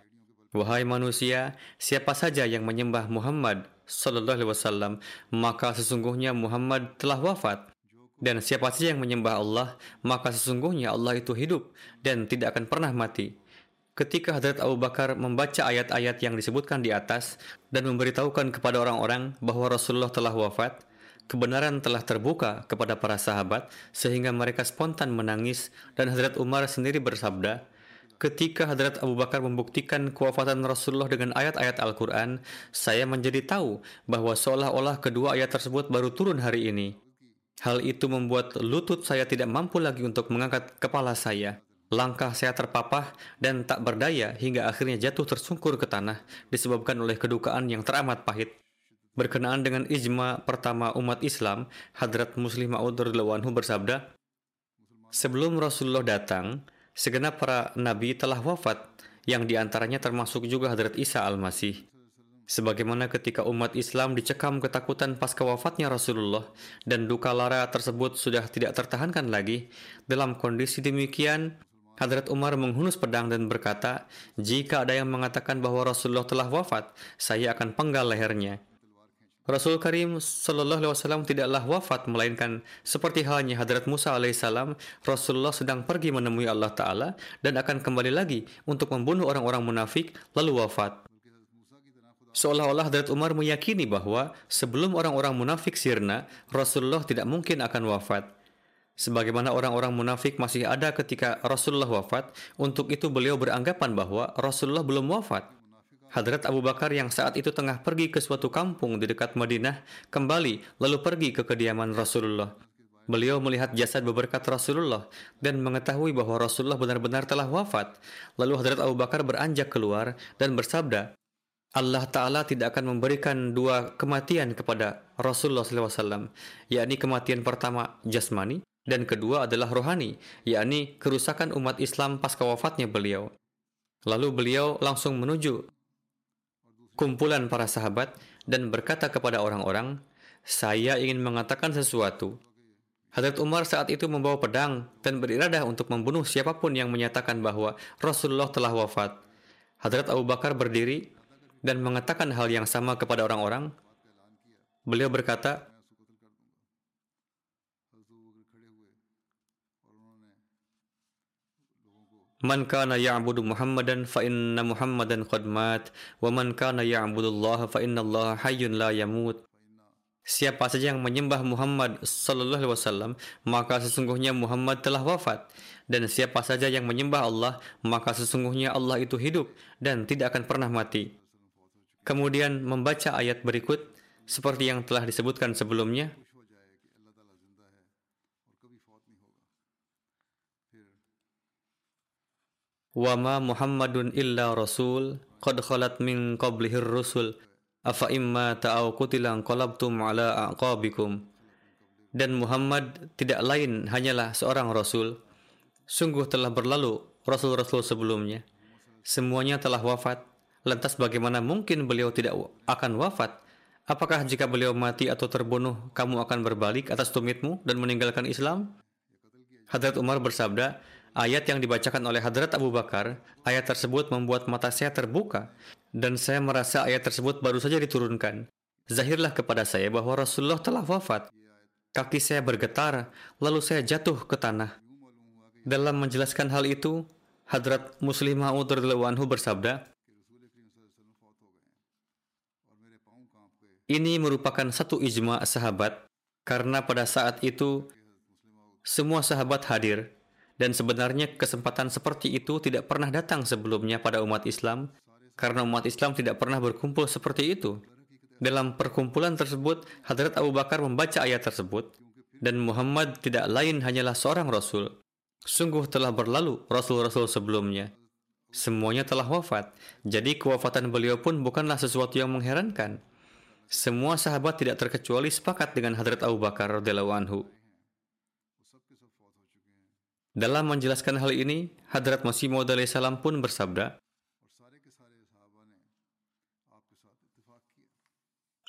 Wahai manusia, siapa saja yang menyembah Muhammad sallallahu alaihi wasallam, maka sesungguhnya Muhammad telah wafat. Dan siapa saja yang menyembah Allah, maka sesungguhnya Allah itu hidup dan tidak akan pernah mati. Ketika Hadrat Abu Bakar membaca ayat-ayat yang disebutkan di atas dan memberitahukan kepada orang-orang bahwa Rasulullah telah wafat, kebenaran telah terbuka kepada para sahabat sehingga mereka spontan menangis dan Hadrat Umar sendiri bersabda, Ketika Hadrat Abu Bakar membuktikan kewafatan Rasulullah dengan ayat-ayat Al-Quran, saya menjadi tahu bahwa seolah-olah kedua ayat tersebut baru turun hari ini. Hal itu membuat lutut saya tidak mampu lagi untuk mengangkat kepala saya. Langkah saya terpapah dan tak berdaya hingga akhirnya jatuh tersungkur ke tanah disebabkan oleh kedukaan yang teramat pahit. Berkenaan dengan ijma pertama umat Islam, Hadrat Muslim Ma'ud bersabda, Sebelum Rasulullah datang, segenap para nabi telah wafat, yang di antaranya termasuk juga Hadrat Isa Al-Masih. Sebagaimana ketika umat Islam dicekam ketakutan pasca wafatnya Rasulullah dan duka lara tersebut sudah tidak tertahankan lagi, dalam kondisi demikian, Hadrat Umar menghunus pedang dan berkata, jika ada yang mengatakan bahwa Rasulullah telah wafat, saya akan penggal lehernya. Rasul Karim Sallallahu Alaihi Wasallam tidaklah wafat melainkan seperti halnya Hadrat Musa Alaihissalam, Rasulullah sedang pergi menemui Allah Taala dan akan kembali lagi untuk membunuh orang-orang munafik lalu wafat. Seolah-olah Hadrat Umar meyakini bahwa sebelum orang-orang munafik sirna, Rasulullah tidak mungkin akan wafat. Sebagaimana orang-orang munafik masih ada ketika Rasulullah wafat, untuk itu beliau beranggapan bahwa Rasulullah belum wafat. Hadrat Abu Bakar yang saat itu tengah pergi ke suatu kampung di dekat Madinah kembali lalu pergi ke kediaman Rasulullah. Beliau melihat jasad beberkat Rasulullah dan mengetahui bahwa Rasulullah benar-benar telah wafat. Lalu Hadrat Abu Bakar beranjak keluar dan bersabda, Allah Ta'ala tidak akan memberikan dua kematian kepada Rasulullah SAW, yakni kematian pertama jasmani dan kedua adalah rohani, yakni kerusakan umat Islam pasca wafatnya beliau. Lalu beliau langsung menuju kumpulan para sahabat dan berkata kepada orang-orang, "Saya ingin mengatakan sesuatu." Hadrat Umar saat itu membawa pedang dan beriradah untuk membunuh siapa pun yang menyatakan bahwa Rasulullah telah wafat. Hadrat Abu Bakar berdiri dan mengatakan hal yang sama kepada orang-orang. Beliau berkata, Man kana ya'budu Muhammadan fa inna Muhammadan qad mat wa man kana ya'budu Allah fa inna Allah hayyun la yamut. Siapa saja yang menyembah Muhammad sallallahu alaihi wasallam, maka sesungguhnya Muhammad telah wafat. Dan siapa saja yang menyembah Allah, maka sesungguhnya Allah itu hidup dan tidak akan pernah mati. Kemudian membaca ayat berikut seperti yang telah disebutkan sebelumnya, Wama Muhammadun illa rasul qad khalat min qablihir rusul. Afa imma ta'aw qalabtum ala aqabikum. Dan Muhammad tidak lain hanyalah seorang rasul. Sungguh telah berlalu rasul-rasul sebelumnya. Semuanya telah wafat. Lantas bagaimana mungkin beliau tidak akan wafat? Apakah jika beliau mati atau terbunuh kamu akan berbalik atas tumitmu dan meninggalkan Islam? Hadrat Umar bersabda Ayat yang dibacakan oleh Hadrat Abu Bakar, ayat tersebut membuat mata saya terbuka dan saya merasa ayat tersebut baru saja diturunkan. Zahirlah kepada saya bahwa Rasulullah telah wafat. Kaki saya bergetar, lalu saya jatuh ke tanah. Dalam menjelaskan hal itu, Hadrat Muslim Ma'ud anhu bersabda, Ini merupakan satu ijma sahabat, karena pada saat itu semua sahabat hadir dan sebenarnya kesempatan seperti itu tidak pernah datang sebelumnya pada umat Islam karena umat Islam tidak pernah berkumpul seperti itu. Dalam perkumpulan tersebut, Hadrat Abu Bakar membaca ayat tersebut dan Muhammad tidak lain hanyalah seorang rasul. Sungguh telah berlalu rasul-rasul sebelumnya. Semuanya telah wafat. Jadi kewafatan beliau pun bukanlah sesuatu yang mengherankan. Semua sahabat tidak terkecuali sepakat dengan Hadrat Abu Bakar radhiyallahu anhu. Dalam menjelaskan hal ini, Hadrat Masih Maud salam pun bersabda,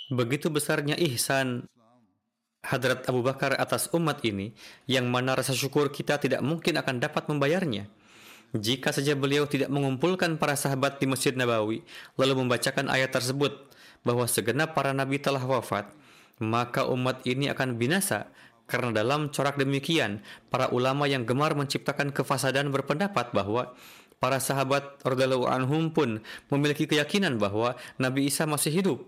Begitu besarnya ihsan Hadrat Abu Bakar atas umat ini, yang mana rasa syukur kita tidak mungkin akan dapat membayarnya. Jika saja beliau tidak mengumpulkan para sahabat di Masjid Nabawi, lalu membacakan ayat tersebut bahwa segenap para nabi telah wafat, maka umat ini akan binasa karena dalam corak demikian, para ulama yang gemar menciptakan kefasadan berpendapat bahwa para sahabat radhiyallahu anhum pun memiliki keyakinan bahwa Nabi Isa masih hidup.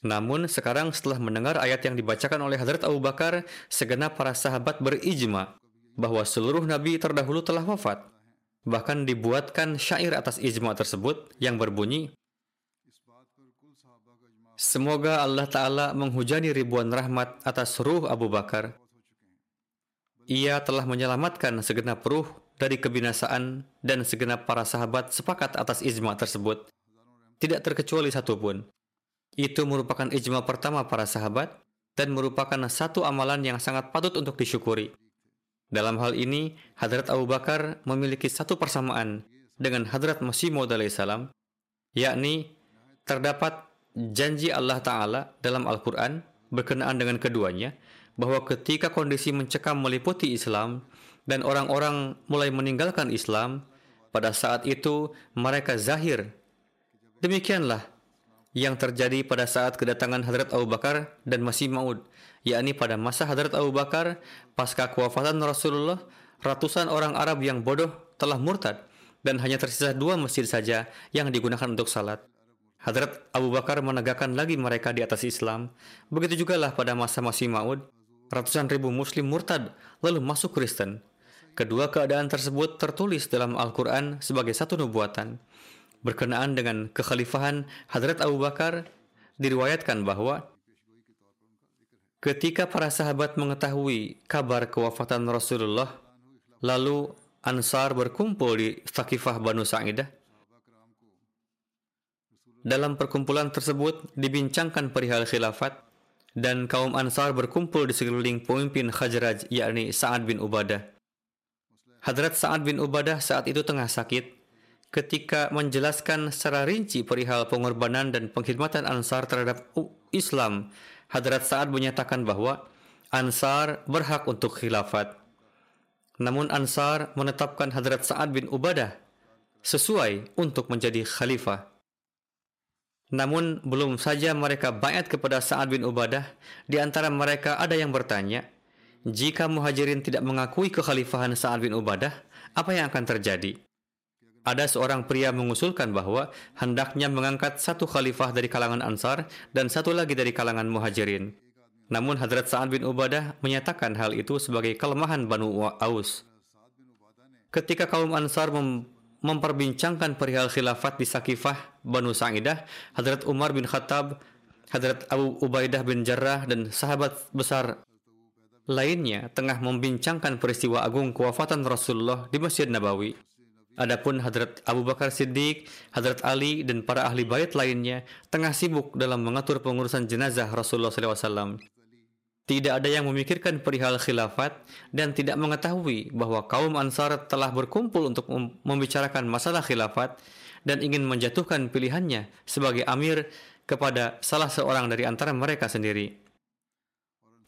Namun sekarang setelah mendengar ayat yang dibacakan oleh Hadrat Abu Bakar, segenap para sahabat berijma bahwa seluruh nabi terdahulu telah wafat. Bahkan dibuatkan syair atas ijma tersebut yang berbunyi, Semoga Allah Ta'ala menghujani ribuan rahmat atas ruh Abu Bakar. Ia telah menyelamatkan segenap ruh dari kebinasaan dan segenap para sahabat sepakat atas ijma tersebut. Tidak terkecuali satu pun. Itu merupakan ijma pertama para sahabat dan merupakan satu amalan yang sangat patut untuk disyukuri. Dalam hal ini, Hadrat Abu Bakar memiliki satu persamaan dengan Hadrat Masih Maud salam, yakni terdapat janji Allah Ta'ala dalam Al-Quran berkenaan dengan keduanya bahwa ketika kondisi mencekam meliputi Islam dan orang-orang mulai meninggalkan Islam, pada saat itu mereka zahir. Demikianlah yang terjadi pada saat kedatangan Hadrat Abu Bakar dan Masih Maud, yakni pada masa Hadrat Abu Bakar, pasca kewafatan Rasulullah, ratusan orang Arab yang bodoh telah murtad dan hanya tersisa dua masjid saja yang digunakan untuk salat. Hadrat Abu Bakar menegakkan lagi mereka di atas Islam. Begitu juga lah pada masa Masih Maud, ratusan ribu muslim murtad lalu masuk Kristen. Kedua keadaan tersebut tertulis dalam Al-Quran sebagai satu nubuatan. Berkenaan dengan kekhalifahan Hadrat Abu Bakar, diriwayatkan bahwa ketika para sahabat mengetahui kabar kewafatan Rasulullah, lalu Ansar berkumpul di Thaqifah Banu Sa'idah, dalam perkumpulan tersebut dibincangkan perihal khilafat dan kaum Ansar berkumpul di sekeliling pemimpin Khajraj yakni Sa'ad bin Ubadah. Hadrat Sa'ad bin Ubadah saat itu tengah sakit. Ketika menjelaskan secara rinci perihal pengorbanan dan pengkhidmatan Ansar terhadap Islam, Hadrat Sa'ad menyatakan bahwa Ansar berhak untuk khilafat. Namun Ansar menetapkan Hadrat Sa'ad bin Ubadah sesuai untuk menjadi khalifah. Namun belum saja mereka bayat kepada Sa'ad bin Ubadah, di antara mereka ada yang bertanya, jika muhajirin tidak mengakui kekhalifahan Sa'ad bin Ubadah, apa yang akan terjadi? Ada seorang pria mengusulkan bahwa hendaknya mengangkat satu khalifah dari kalangan Ansar dan satu lagi dari kalangan muhajirin. Namun Hadrat Sa'ad bin Ubadah menyatakan hal itu sebagai kelemahan Banu Aus. Ketika kaum Ansar mem memperbincangkan perihal khilafat di Sakifah Banu Sa'idah, Hadrat Umar bin Khattab, Hadrat Abu Ubaidah bin Jarrah, dan sahabat besar lainnya tengah membincangkan peristiwa agung kewafatan Rasulullah di Masjid Nabawi. Adapun Hadrat Abu Bakar Siddiq, Hadrat Ali, dan para ahli bait lainnya tengah sibuk dalam mengatur pengurusan jenazah Rasulullah SAW tidak ada yang memikirkan perihal khilafat dan tidak mengetahui bahwa kaum Ansar telah berkumpul untuk membicarakan masalah khilafat dan ingin menjatuhkan pilihannya sebagai amir kepada salah seorang dari antara mereka sendiri.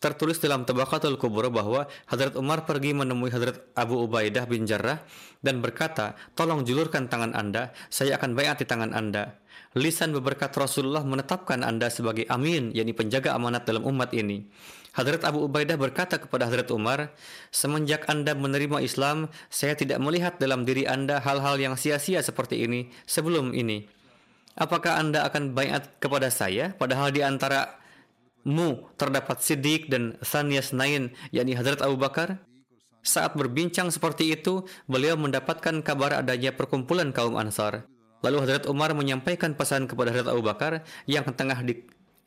Tertulis dalam Tabaqatul Kubur bahwa Hadrat Umar pergi menemui Hadrat Abu Ubaidah bin Jarrah dan berkata, tolong julurkan tangan Anda, saya akan bayat di tangan Anda. Lisan berberkat Rasulullah menetapkan Anda sebagai amin, yakni penjaga amanat dalam umat ini. Hadrat Abu Ubaidah berkata kepada Hadrat Umar, Semenjak Anda menerima Islam, saya tidak melihat dalam diri Anda hal-hal yang sia-sia seperti ini sebelum ini. Apakah Anda akan bayat kepada saya, padahal di antara mu terdapat Siddiq dan Thaniyas Nain, yakni Hadrat Abu Bakar? Saat berbincang seperti itu, beliau mendapatkan kabar adanya perkumpulan kaum Ansar. Lalu Hadrat Umar menyampaikan pesan kepada Hadrat Abu Bakar yang tengah di,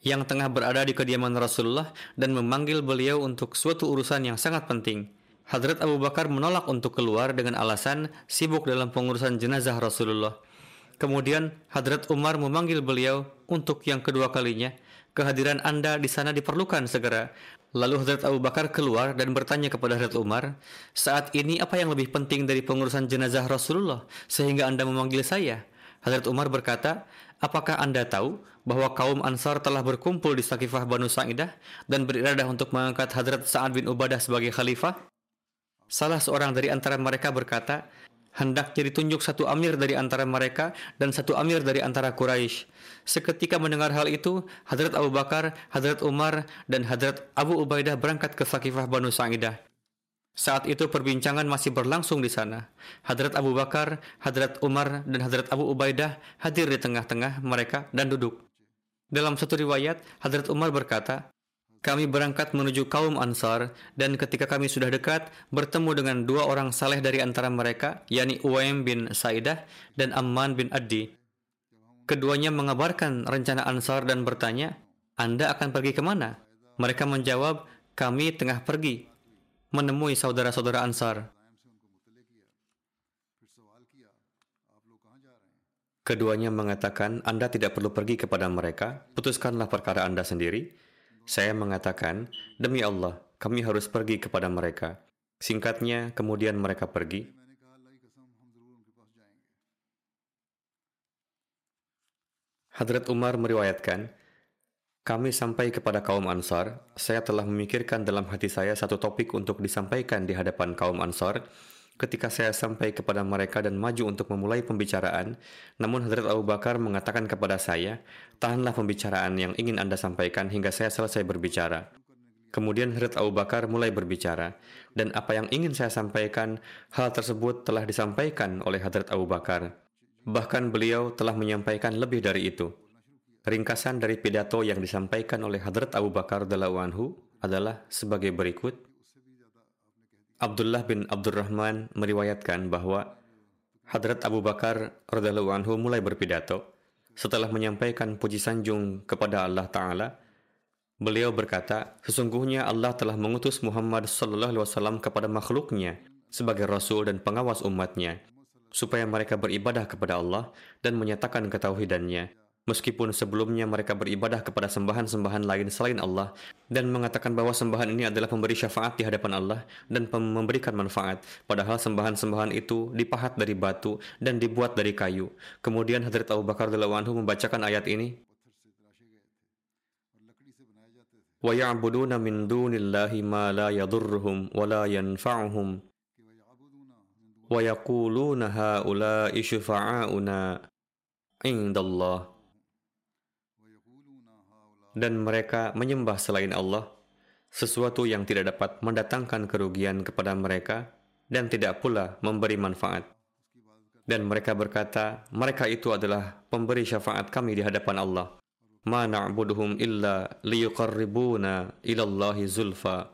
yang tengah berada di kediaman Rasulullah dan memanggil beliau untuk suatu urusan yang sangat penting, Hadrat Abu Bakar menolak untuk keluar dengan alasan sibuk dalam pengurusan jenazah Rasulullah. Kemudian Hadrat Umar memanggil beliau untuk yang kedua kalinya. Kehadiran Anda di sana diperlukan segera. Lalu Hadrat Abu Bakar keluar dan bertanya kepada Hadrat Umar, saat ini apa yang lebih penting dari pengurusan jenazah Rasulullah sehingga Anda memanggil saya? Hadrat Umar berkata, apakah Anda tahu bahwa kaum Ansar telah berkumpul di Sakifah Banu Sa'idah dan beriradah untuk mengangkat Hadrat Sa'ad bin Ubadah sebagai khalifah? Salah seorang dari antara mereka berkata, hendaknya ditunjuk satu amir dari antara mereka dan satu amir dari antara Quraisy. Seketika mendengar hal itu, Hadrat Abu Bakar, Hadrat Umar, dan Hadrat Abu Ubaidah berangkat ke Sakifah Banu Sa'idah. Saat itu perbincangan masih berlangsung di sana. Hadrat Abu Bakar, Hadrat Umar, dan Hadrat Abu Ubaidah hadir di tengah-tengah mereka dan duduk. Dalam satu riwayat, Hadrat Umar berkata, kami berangkat menuju kaum Ansar dan ketika kami sudah dekat bertemu dengan dua orang saleh dari antara mereka yakni Uwaim bin Saidah dan Amman bin Addi. Keduanya mengabarkan rencana Ansar dan bertanya, "Anda akan pergi ke mana?" Mereka menjawab, "Kami tengah pergi menemui saudara-saudara Ansar." Keduanya mengatakan, "Anda tidak perlu pergi kepada mereka, putuskanlah perkara Anda sendiri." Saya mengatakan, demi Allah, kami harus pergi kepada mereka. Singkatnya, kemudian mereka pergi. Hadrat Umar meriwayatkan, kami sampai kepada kaum Ansar. Saya telah memikirkan dalam hati saya satu topik untuk disampaikan di hadapan kaum Ansar. Ketika saya sampai kepada mereka dan maju untuk memulai pembicaraan, namun Hadrat Abu Bakar mengatakan kepada saya, tahanlah pembicaraan yang ingin Anda sampaikan hingga saya selesai berbicara. Kemudian Hadrat Abu Bakar mulai berbicara, dan apa yang ingin saya sampaikan, hal tersebut telah disampaikan oleh Hadrat Abu Bakar. Bahkan beliau telah menyampaikan lebih dari itu. Ringkasan dari pidato yang disampaikan oleh Hadrat Abu Bakar Anhu adalah sebagai berikut. Abdullah bin Abdurrahman meriwayatkan bahwa Hadrat Abu Bakar radhiallahu anhu mulai berpidato setelah menyampaikan puji sanjung kepada Allah Ta'ala. Beliau berkata, sesungguhnya Allah telah mengutus Muhammad sallallahu alaihi wasallam kepada makhluknya sebagai rasul dan pengawas umatnya supaya mereka beribadah kepada Allah dan menyatakan ketauhidannya Meskipun sebelumnya mereka beribadah kepada sembahan-sembahan lain selain Allah dan mengatakan bahwa sembahan ini adalah pemberi syafaat di hadapan Allah dan memberikan manfaat, padahal sembahan-sembahan itu dipahat dari batu dan dibuat dari kayu. Kemudian Hadrat Abu Bakar anhu membacakan ayat ini. وَيَعْبُدُونَ مِن دُونِ اللَّهِ مَا لَا يَضُرُّهُمْ وَلَا يَنْفَعُهُمْ وَيَقُولُونَ هَؤُلَاءِ شُفَعَاؤُنَا عِندَ اللَّهِ dan mereka menyembah selain Allah, sesuatu yang tidak dapat mendatangkan kerugian kepada mereka dan tidak pula memberi manfaat. Dan mereka berkata, mereka itu adalah pemberi syafaat kami di hadapan Allah. Ma na'buduhum illa liyuqarribuna ilallahi zulfa.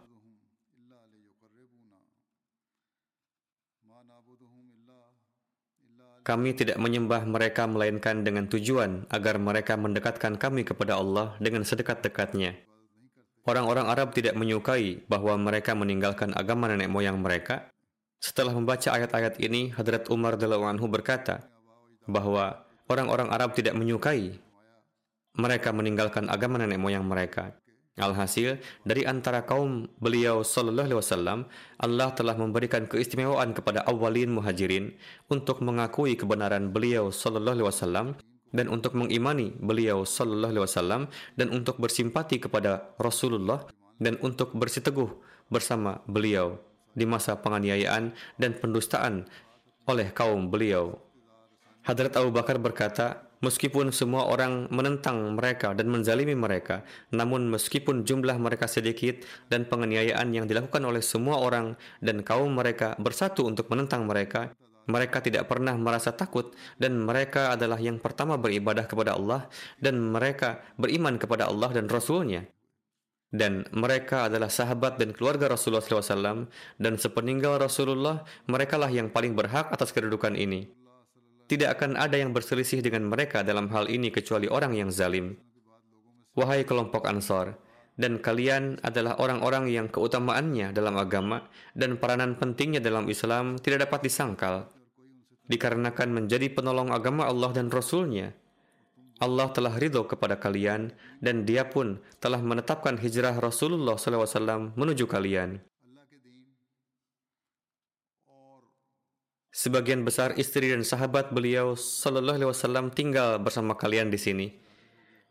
Kami tidak menyembah mereka melainkan dengan tujuan agar mereka mendekatkan kami kepada Allah dengan sedekat-dekatnya. Orang-orang Arab tidak menyukai bahwa mereka meninggalkan agama nenek moyang mereka. Setelah membaca ayat-ayat ini, Hadrat Umar anhu berkata bahwa orang-orang Arab tidak menyukai mereka meninggalkan agama nenek moyang mereka. Alhasil, dari antara kaum beliau sallallahu alaihi wasallam, Allah telah memberikan keistimewaan kepada awalin muhajirin untuk mengakui kebenaran beliau sallallahu alaihi wasallam dan untuk mengimani beliau sallallahu alaihi wasallam dan untuk bersimpati kepada Rasulullah dan untuk bersiteguh bersama beliau di masa penganiayaan dan pendustaan oleh kaum beliau. Hadrat Abu Bakar berkata, Meskipun semua orang menentang mereka dan menzalimi mereka, namun meskipun jumlah mereka sedikit dan penganiayaan yang dilakukan oleh semua orang dan kaum mereka bersatu untuk menentang mereka, mereka tidak pernah merasa takut dan mereka adalah yang pertama beribadah kepada Allah dan mereka beriman kepada Allah dan Rasulnya. Dan mereka adalah sahabat dan keluarga Rasulullah SAW dan sepeninggal Rasulullah, merekalah yang paling berhak atas kedudukan ini. Tidak akan ada yang berselisih dengan mereka dalam hal ini kecuali orang yang zalim. Wahai kelompok Ansor, dan kalian adalah orang-orang yang keutamaannya dalam agama dan peranan pentingnya dalam Islam tidak dapat disangkal dikarenakan menjadi penolong agama Allah dan Rasulnya. Allah telah ridho kepada kalian dan dia pun telah menetapkan hijrah Rasulullah SAW menuju kalian. Sebagian besar istri dan sahabat beliau Sallallahu Alaihi Wasallam tinggal bersama kalian di sini.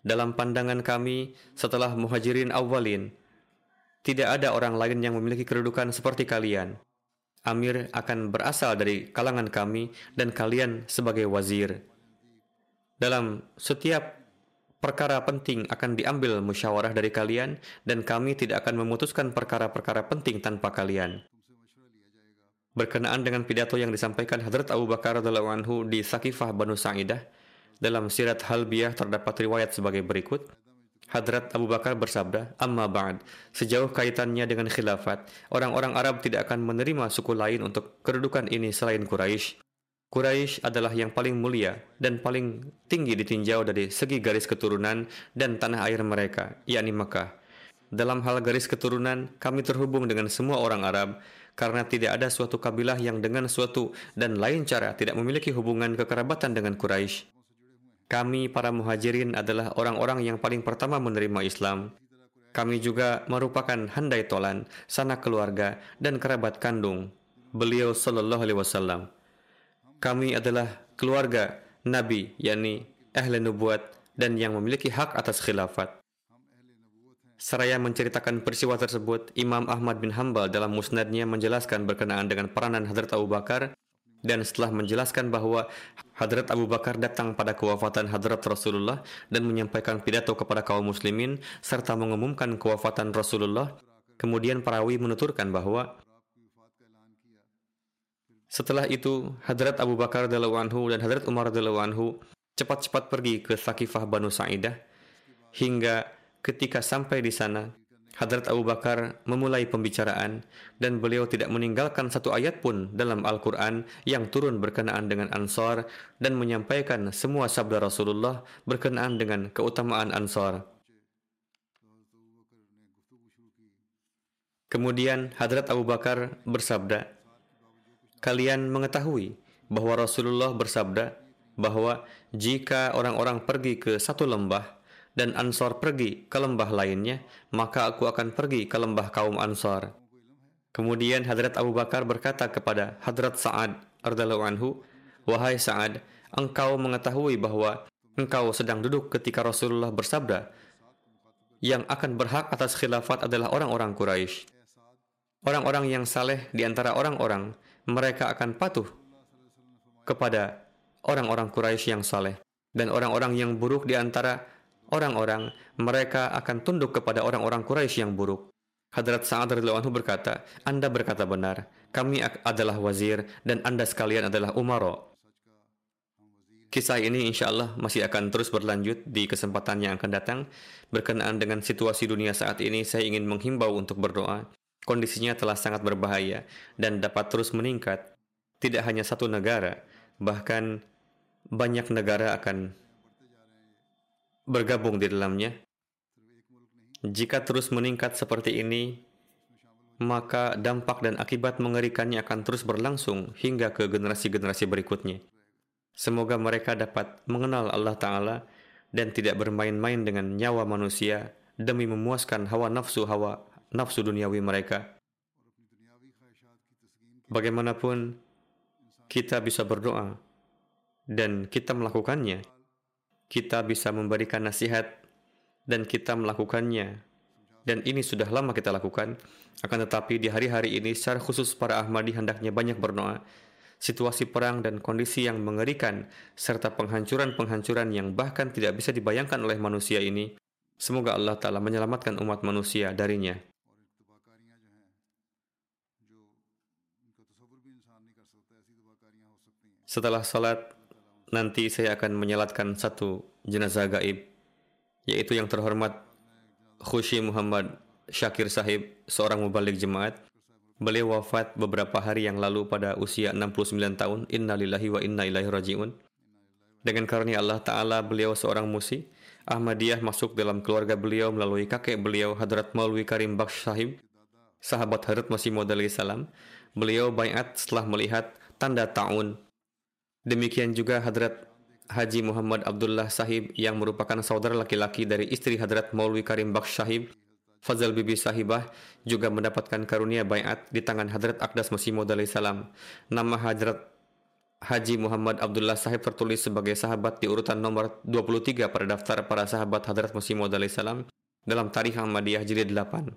Dalam pandangan kami, setelah muhajirin awalin, tidak ada orang lain yang memiliki kedudukan seperti kalian. Amir akan berasal dari kalangan kami dan kalian sebagai wazir. Dalam setiap perkara penting akan diambil musyawarah dari kalian dan kami tidak akan memutuskan perkara-perkara penting tanpa kalian berkenaan dengan pidato yang disampaikan Hadrat Abu Bakar anhu di Sakifah Banu Sa'idah dalam Sirat Halbiyah terdapat riwayat sebagai berikut Hadrat Abu Bakar bersabda, Amma ba'd, sejauh kaitannya dengan khilafat, orang-orang Arab tidak akan menerima suku lain untuk kedudukan ini selain Quraisy. Quraisy adalah yang paling mulia dan paling tinggi ditinjau dari segi garis keturunan dan tanah air mereka, yakni Mekah. Dalam hal garis keturunan, kami terhubung dengan semua orang Arab, karena tidak ada suatu kabilah yang dengan suatu dan lain cara tidak memiliki hubungan kekerabatan dengan Quraisy. Kami para muhajirin adalah orang-orang yang paling pertama menerima Islam. Kami juga merupakan handai tolan, sanak keluarga, dan kerabat kandung. Beliau Sallallahu Alaihi Wasallam. Kami adalah keluarga Nabi, yakni ahli nubuat dan yang memiliki hak atas khilafat. Seraya menceritakan peristiwa tersebut, Imam Ahmad bin Hambal dalam musnadnya menjelaskan berkenaan dengan peranan Hadrat Abu Bakar dan setelah menjelaskan bahwa Hadrat Abu Bakar datang pada kewafatan Hadrat Rasulullah dan menyampaikan pidato kepada kaum muslimin serta mengumumkan kewafatan Rasulullah, kemudian perawi menuturkan bahwa setelah itu Hadrat Abu Bakar anhu dan Hadrat Umar anhu cepat-cepat pergi ke Sakifah Banu Sa'idah hingga Ketika sampai di sana, Hadrat Abu Bakar memulai pembicaraan dan beliau tidak meninggalkan satu ayat pun dalam Al-Quran yang turun berkenaan dengan Ansar dan menyampaikan semua sabda Rasulullah berkenaan dengan keutamaan Ansar. Kemudian Hadrat Abu Bakar bersabda, Kalian mengetahui bahwa Rasulullah bersabda bahwa jika orang-orang pergi ke satu lembah, dan Ansor pergi ke lembah lainnya, maka aku akan pergi ke lembah kaum Ansor. Kemudian Hadrat Abu Bakar berkata kepada Hadrat Sa'ad radhiyallahu anhu, "Wahai Sa'ad, engkau mengetahui bahwa engkau sedang duduk ketika Rasulullah bersabda, yang akan berhak atas khilafat adalah orang-orang Quraisy. Orang-orang yang saleh di antara orang-orang, mereka akan patuh kepada orang-orang Quraisy yang saleh dan orang-orang yang buruk di antara orang-orang mereka akan tunduk kepada orang-orang Quraisy yang buruk. Hadrat Sa'ad radhiyallahu anhu berkata, Anda berkata benar, kami adalah wazir dan Anda sekalian adalah umaro. Kisah ini insya Allah masih akan terus berlanjut di kesempatan yang akan datang. Berkenaan dengan situasi dunia saat ini, saya ingin menghimbau untuk berdoa. Kondisinya telah sangat berbahaya dan dapat terus meningkat. Tidak hanya satu negara, bahkan banyak negara akan bergabung di dalamnya. Jika terus meningkat seperti ini, maka dampak dan akibat mengerikannya akan terus berlangsung hingga ke generasi-generasi berikutnya. Semoga mereka dapat mengenal Allah Ta'ala dan tidak bermain-main dengan nyawa manusia demi memuaskan hawa nafsu hawa nafsu duniawi mereka. Bagaimanapun, kita bisa berdoa dan kita melakukannya kita bisa memberikan nasihat dan kita melakukannya. Dan ini sudah lama kita lakukan. Akan tetapi di hari-hari ini secara khusus para Ahmadi hendaknya banyak berdoa. Situasi perang dan kondisi yang mengerikan serta penghancuran-penghancuran yang bahkan tidak bisa dibayangkan oleh manusia ini. Semoga Allah Ta'ala menyelamatkan umat manusia darinya. Setelah salat, nanti saya akan menyalatkan satu jenazah gaib, yaitu yang terhormat Khushi Muhammad Syakir Sahib, seorang mubalik jemaat. Beliau wafat beberapa hari yang lalu pada usia 69 tahun. Innalillahi wa inna ilaihi raji'un. Dengan karunia Allah Ta'ala, beliau seorang musi. Ahmadiyah masuk dalam keluarga beliau melalui kakek beliau Hadrat Maulwi Karim Baksh Sahib, sahabat Hadrat Masih Maud salam. Beliau bayat setelah melihat tanda ta'un. Demikian juga Hadrat Haji Muhammad Abdullah Sahib yang merupakan saudara laki-laki dari istri Hadrat Maulwi Karim Baksh Sahib, Fazal Bibi Sahibah juga mendapatkan karunia bayat di tangan Hadrat Akdas Masih Maud salam. Nama Hadrat Haji Muhammad Abdullah Sahib tertulis sebagai sahabat di urutan nomor 23 pada daftar para sahabat Hadrat Masih Maud salam dalam Tarikh Ahmadiyah jilid 8.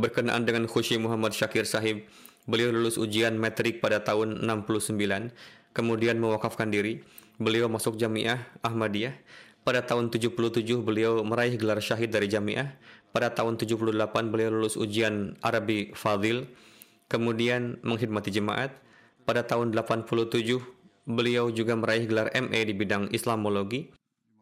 Berkenaan dengan Khushi Muhammad Syakir Sahib, beliau lulus ujian metrik pada tahun 69, kemudian mewakafkan diri. Beliau masuk Jamiah Ahmadiyah. Pada tahun 77 beliau meraih gelar syahid dari Jamiah. Pada tahun 78 beliau lulus ujian Arabi Fadil, kemudian menghidmati jemaat pada tahun 87, beliau juga meraih gelar MA di bidang Islamologi.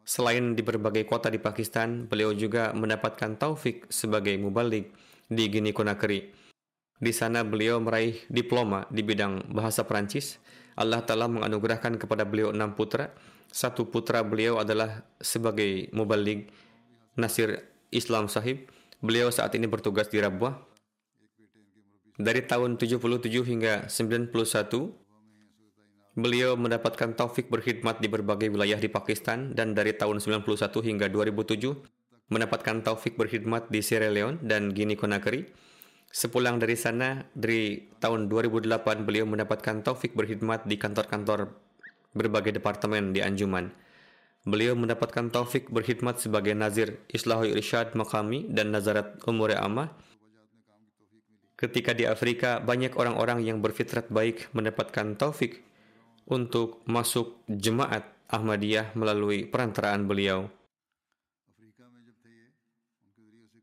Selain di berbagai kota di Pakistan, beliau juga mendapatkan taufik sebagai mubalik di Gini Conakry. Di sana beliau meraih diploma di bidang bahasa Perancis. Allah telah menganugerahkan kepada beliau enam putra. Satu putra beliau adalah sebagai mubalik Nasir Islam Sahib. Beliau saat ini bertugas di Rabwah, dari tahun 77 hingga 91, beliau mendapatkan taufik berkhidmat di berbagai wilayah di Pakistan dan dari tahun 91 hingga 2007 mendapatkan taufik berkhidmat di Sierra Leone dan Guinea Conakry. Sepulang dari sana, dari tahun 2008 beliau mendapatkan taufik berkhidmat di kantor-kantor berbagai departemen di Anjuman. Beliau mendapatkan taufik berkhidmat sebagai Nazir Islahul Irsyad Makami dan Nazarat Umur Amah Ketika di Afrika, banyak orang-orang yang berfitrat baik mendapatkan taufik untuk masuk jemaat Ahmadiyah melalui perantaraan beliau.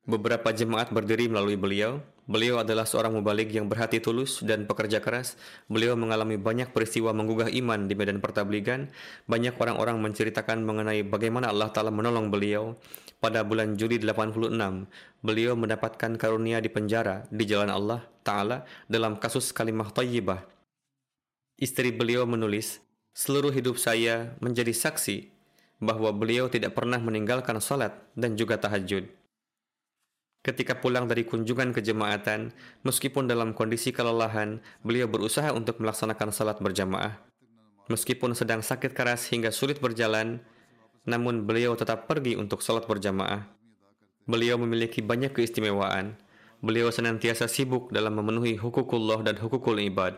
Beberapa jemaat berdiri melalui beliau. Beliau adalah seorang mubalik yang berhati tulus dan pekerja keras. Beliau mengalami banyak peristiwa menggugah iman di medan pertabligan. Banyak orang-orang menceritakan mengenai bagaimana Allah Ta'ala menolong beliau pada bulan Juli 86, beliau mendapatkan karunia di penjara di jalan Allah Ta'ala dalam kasus kalimah tayyibah. Istri beliau menulis, seluruh hidup saya menjadi saksi bahwa beliau tidak pernah meninggalkan salat dan juga tahajud. Ketika pulang dari kunjungan kejemaatan, meskipun dalam kondisi kelelahan, beliau berusaha untuk melaksanakan salat berjamaah. Meskipun sedang sakit keras hingga sulit berjalan, namun beliau tetap pergi untuk sholat berjamaah. Beliau memiliki banyak keistimewaan. Beliau senantiasa sibuk dalam memenuhi hukukullah dan hukukul ibad.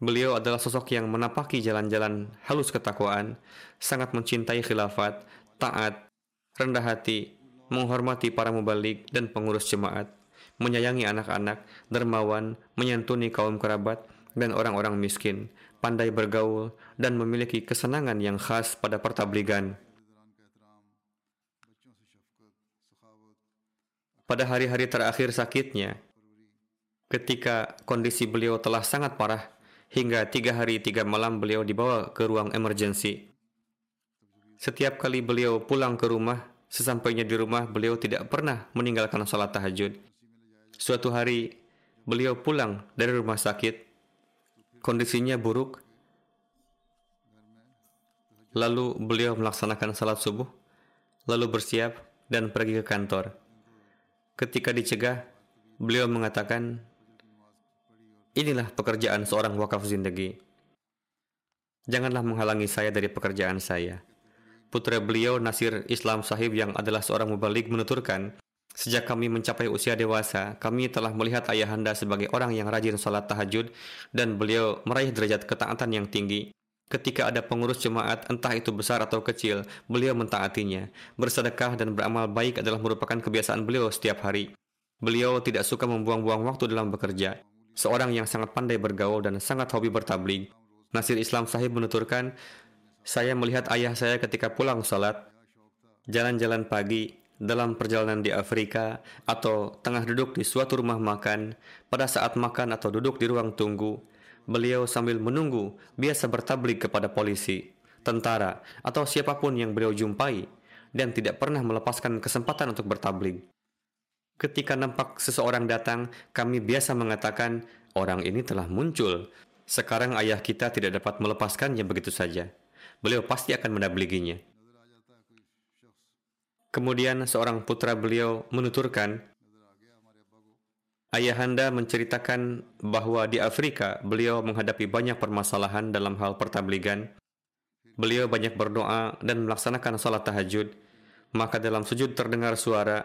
Beliau adalah sosok yang menapaki jalan-jalan halus ketakwaan, sangat mencintai khilafat, taat, rendah hati, menghormati para mubalik dan pengurus jemaat, menyayangi anak-anak, dermawan, menyantuni kaum kerabat, dan orang-orang miskin, pandai bergaul, dan memiliki kesenangan yang khas pada pertabligan. Pada hari-hari terakhir sakitnya, ketika kondisi beliau telah sangat parah, hingga tiga hari tiga malam beliau dibawa ke ruang emergensi. Setiap kali beliau pulang ke rumah, sesampainya di rumah beliau tidak pernah meninggalkan salat tahajud. Suatu hari, beliau pulang dari rumah sakit kondisinya buruk. Lalu beliau melaksanakan salat subuh, lalu bersiap dan pergi ke kantor. Ketika dicegah, beliau mengatakan, Inilah pekerjaan seorang wakaf zindagi. Janganlah menghalangi saya dari pekerjaan saya. Putra beliau Nasir Islam Sahib yang adalah seorang mubalik menuturkan, Sejak kami mencapai usia dewasa, kami telah melihat ayahanda sebagai orang yang rajin salat tahajud dan beliau meraih derajat ketaatan yang tinggi. Ketika ada pengurus jemaat, entah itu besar atau kecil, beliau mentaatinya. Bersedekah dan beramal baik adalah merupakan kebiasaan beliau setiap hari. Beliau tidak suka membuang-buang waktu dalam bekerja. Seorang yang sangat pandai bergaul dan sangat hobi bertabling. Nasir Islam Sahib menuturkan, saya melihat ayah saya ketika pulang salat, jalan-jalan pagi, dalam perjalanan di Afrika atau tengah duduk di suatu rumah makan, pada saat makan atau duduk di ruang tunggu, beliau sambil menunggu biasa bertablik kepada polisi, tentara, atau siapa pun yang beliau jumpai dan tidak pernah melepaskan kesempatan untuk bertablik. Ketika nampak seseorang datang, kami biasa mengatakan, orang ini telah muncul. Sekarang ayah kita tidak dapat melepaskannya begitu saja. Beliau pasti akan mendabliginya. Kemudian seorang putra beliau menuturkan, Ayahanda menceritakan bahwa di Afrika beliau menghadapi banyak permasalahan dalam hal pertabligan. Beliau banyak berdoa dan melaksanakan salat tahajud. Maka dalam sujud terdengar suara,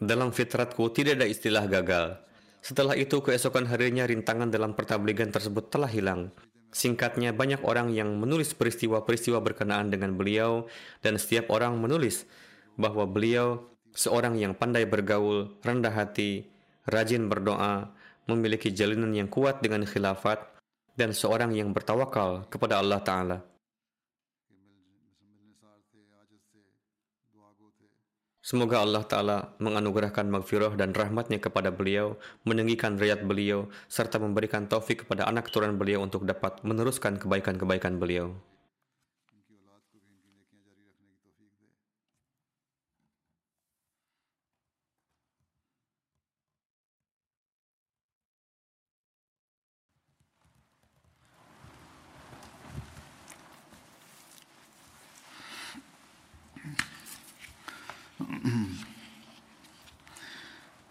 dalam fitratku tidak ada istilah gagal. Setelah itu keesokan harinya rintangan dalam pertabligan tersebut telah hilang. Singkatnya banyak orang yang menulis peristiwa-peristiwa berkenaan dengan beliau dan setiap orang menulis bahwa beliau seorang yang pandai bergaul, rendah hati, rajin berdoa, memiliki jalinan yang kuat dengan khilafat, dan seorang yang bertawakal kepada Allah Ta'ala. Semoga Allah Ta'ala menganugerahkan magfirah dan rahmatnya kepada beliau, meninggikan riat beliau, serta memberikan taufik kepada anak keturunan beliau untuk dapat meneruskan kebaikan-kebaikan beliau.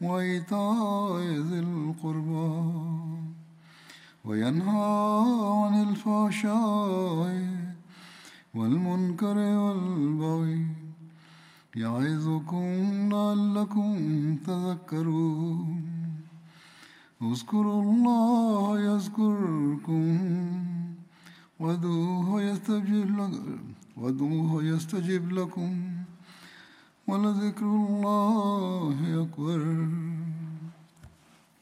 وإيتاء ذي القربى وينهى عن الفحشاء والمنكر والبغي يعظكم لعلكم تذكرون. اذكروا الله يذكركم وادعوه وادعوه يستجب لكم. ولذكر الله أكبر.